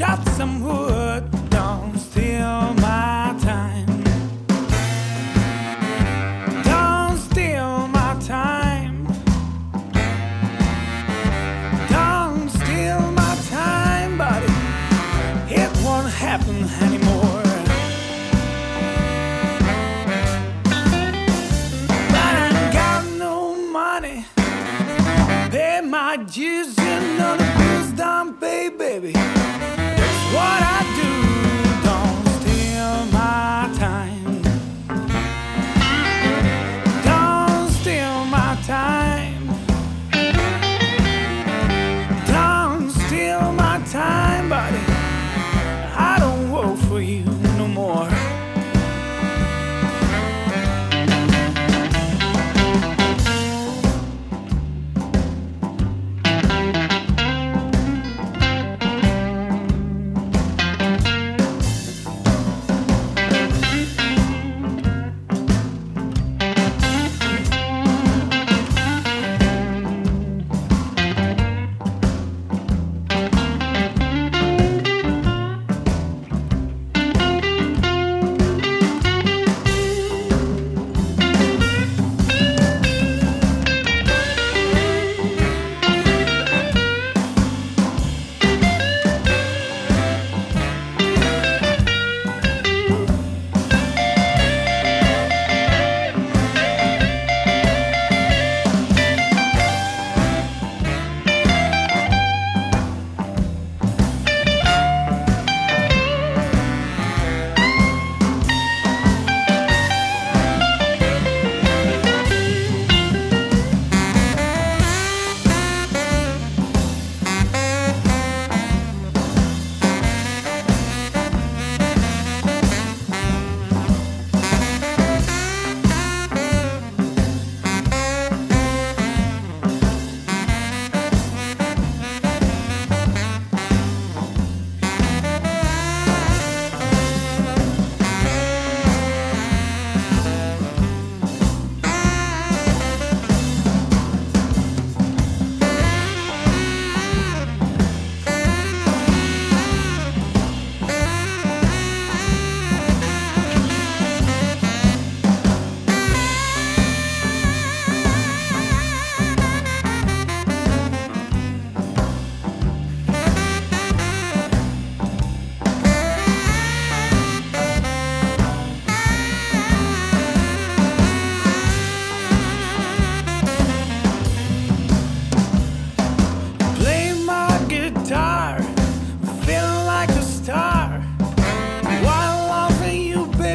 chop some wood.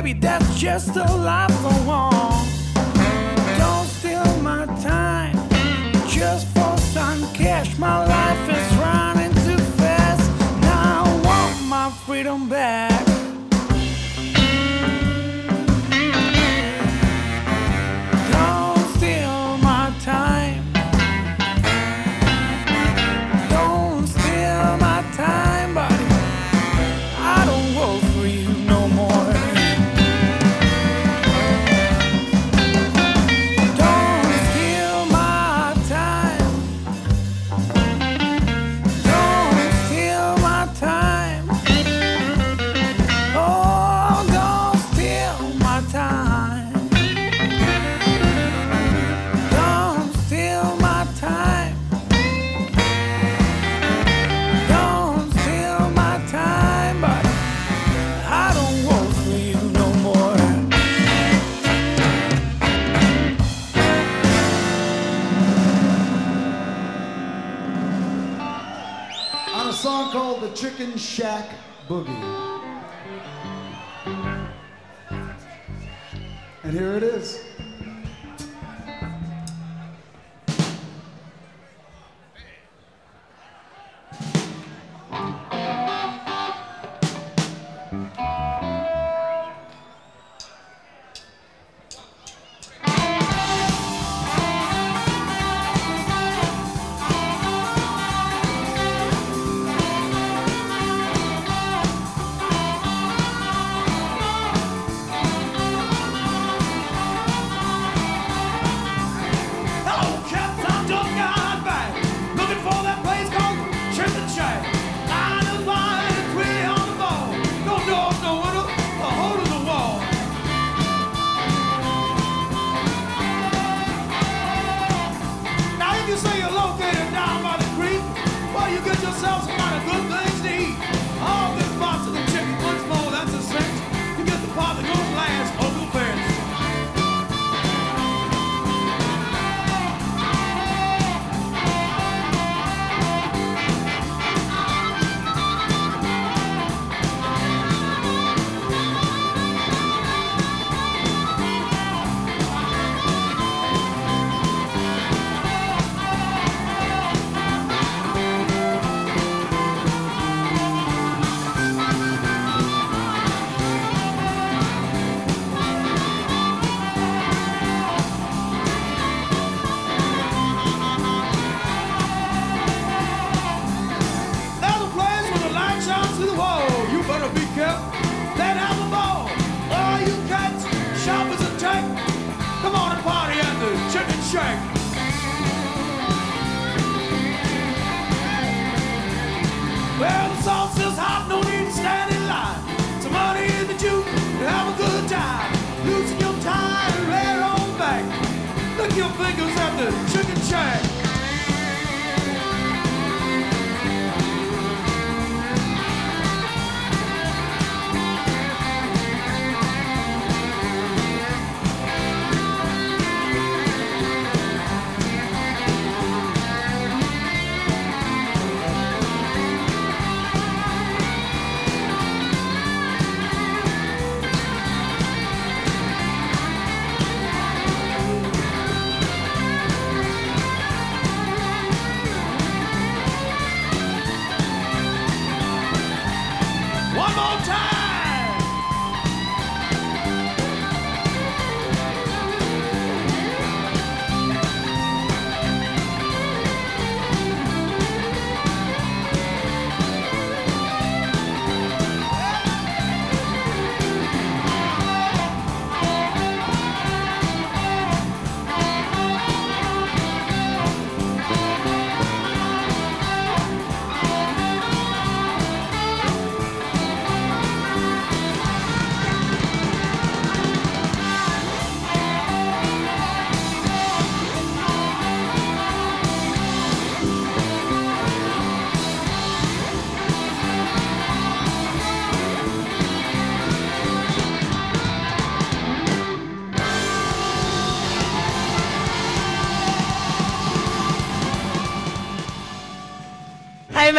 baby, that's just the life I want. Don't steal my time just for some cash. My life. Chicken Shack Boogie. And here it is.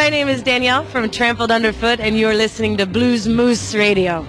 My name is Danielle from Trampled Under Foot, and you're listening to Blues Moose Radio.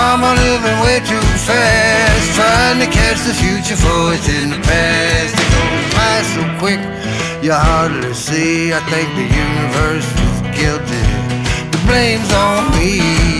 I'm living way too fast, trying to catch the future for it's in the past. It goes by so quick, you hardly see. I think the universe is guilty. The blame's on me.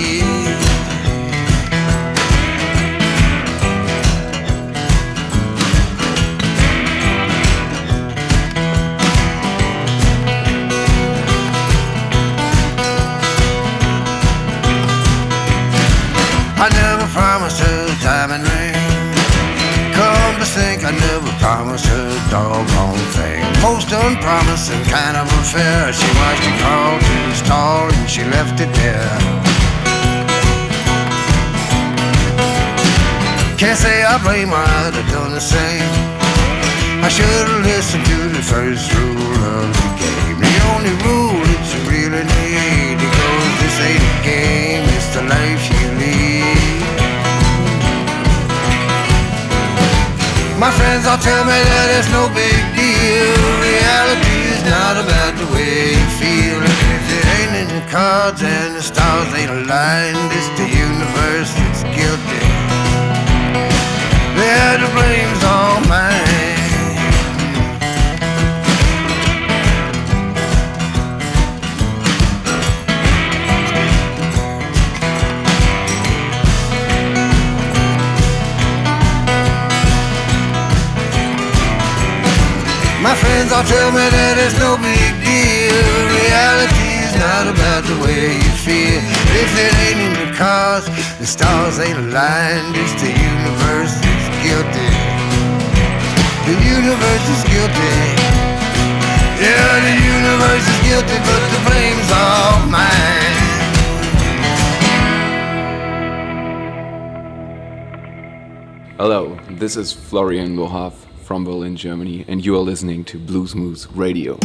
doggone thing. Most unpromising kind of affair. She watched it crawl to the stall and she left it there. Can't say I blame her, I'd have done the same. I should have listened to the first rule of the game. The only rule that you really need because this ain't a game, it's the life you My friends all tell me that it's no big deal. Reality is not about the way you feel. And if it ain't in the cards and the stars ain't aligned, it's the universe that's guilty. Yeah, the blame's all mine. My friends all tell me that it's no big deal. Reality is not about the way you feel. If it ain't in the cause, the stars ain't aligned. It's the universe that's guilty. The universe is guilty. Yeah, the universe is guilty, but the blame's all mine. Hello, this is Florian Lohav from Berlin, Germany, and you are listening to Blues Moose Radio.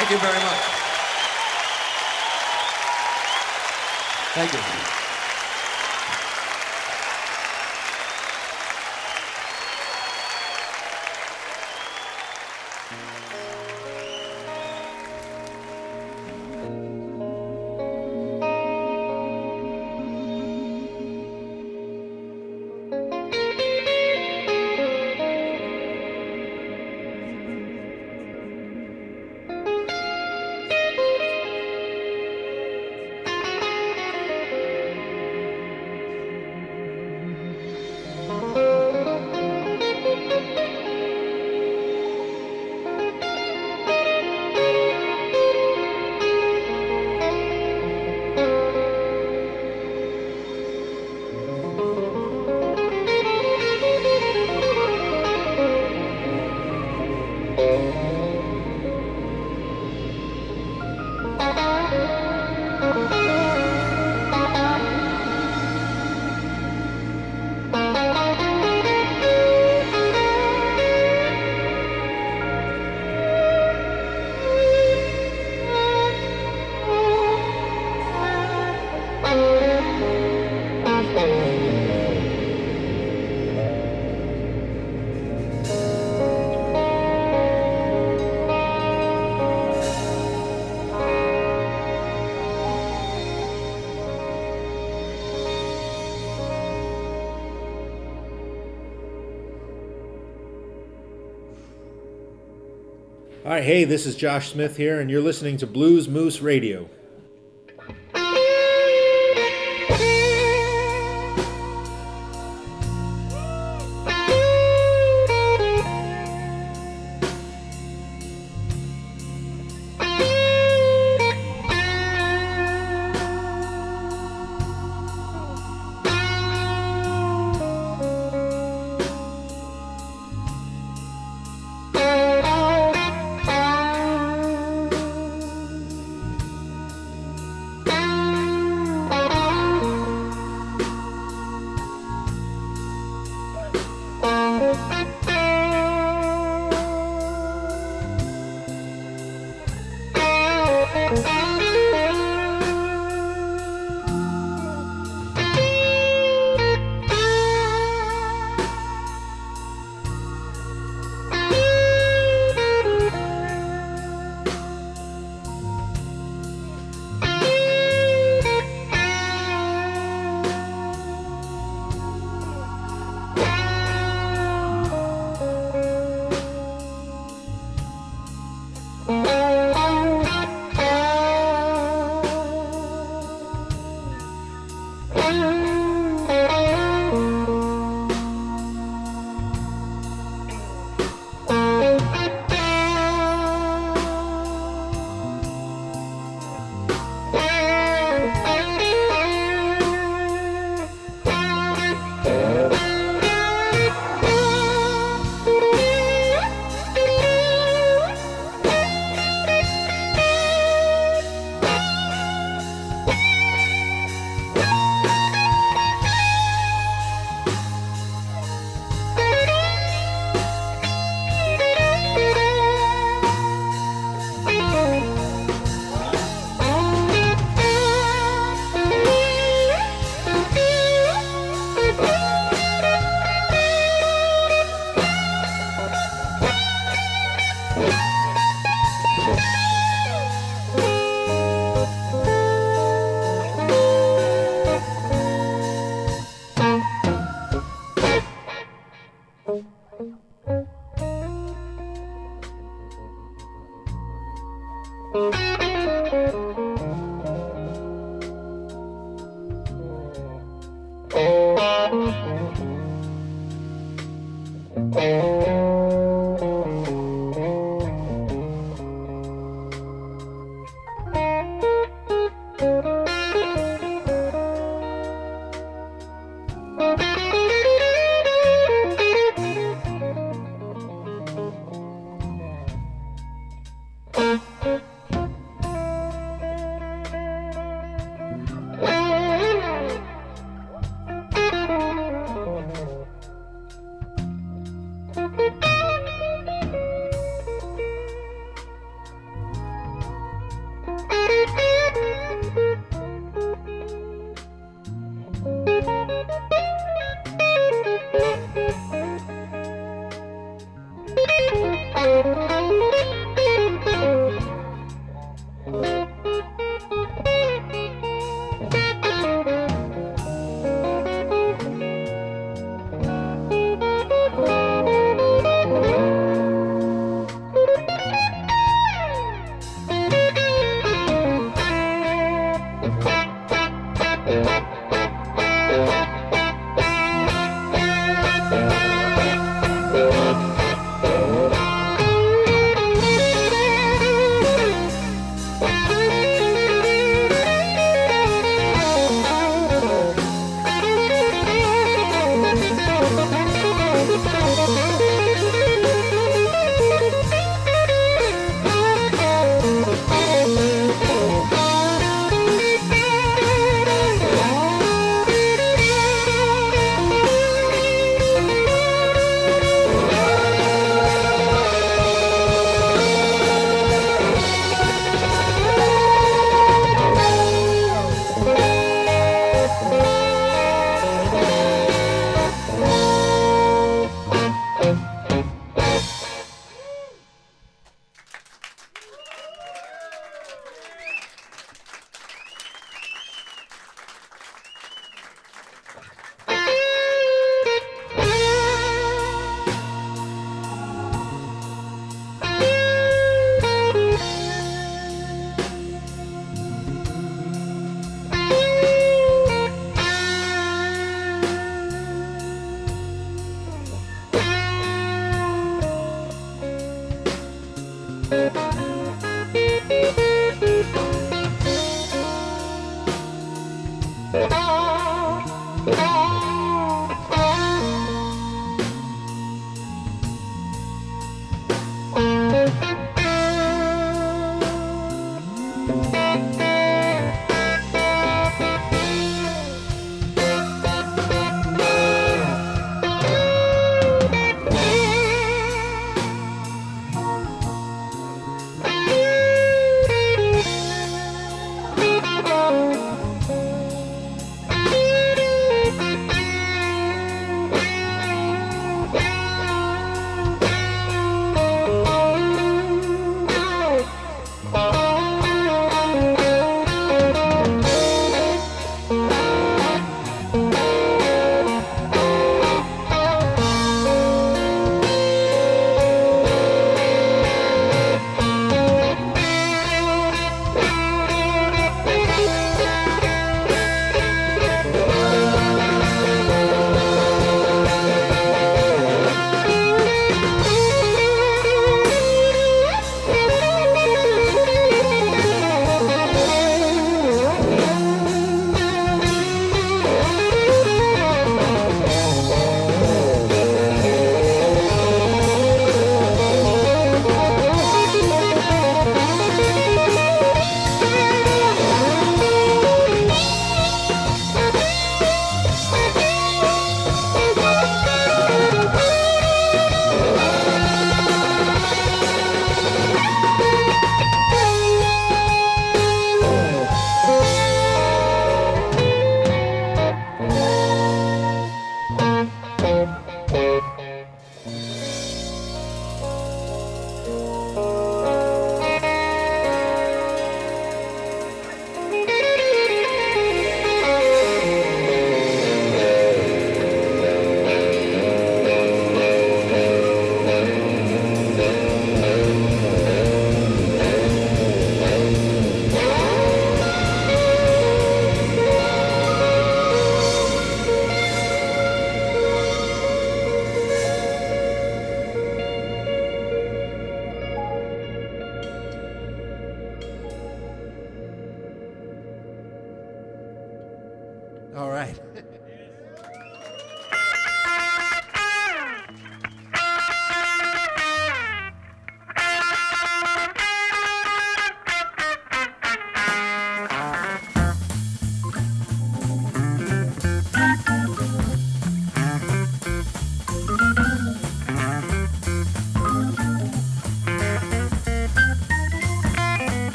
Thank you very much. Thank you. Right, hey, this is Josh Smith here, and you're listening to Blues Moose Radio.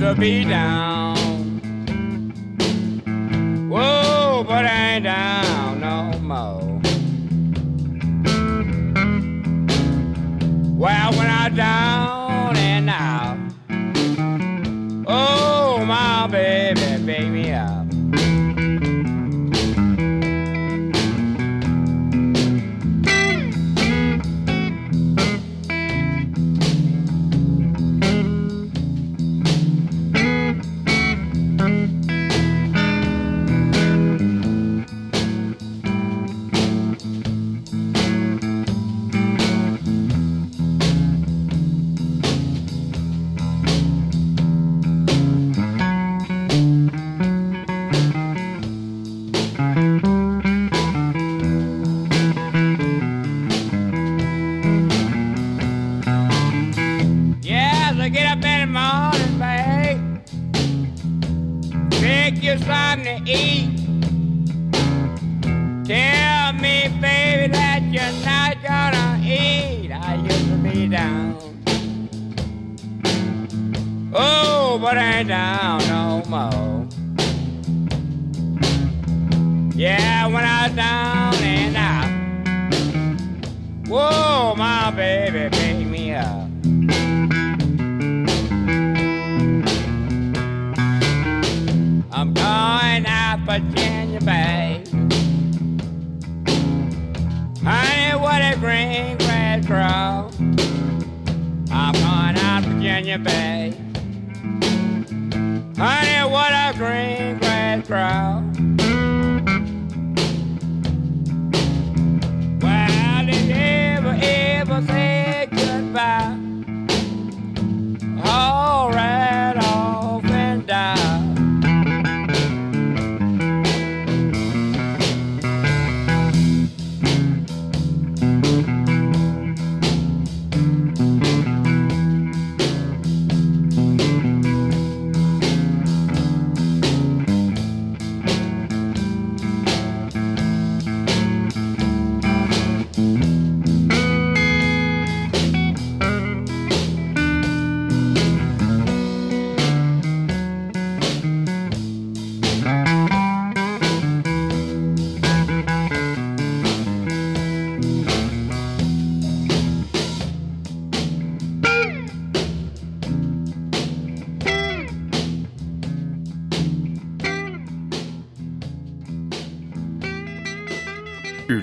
To be down. Whoa, but I ain't down no more. Well, when I down Oh, but I ain't down no more. Yeah, when I was down and out. Whoa, my baby, pick me up. I'm going out Virginia Bay. Honey, what a green grass grow. I'm going out Virginia Bay. Green grass grow.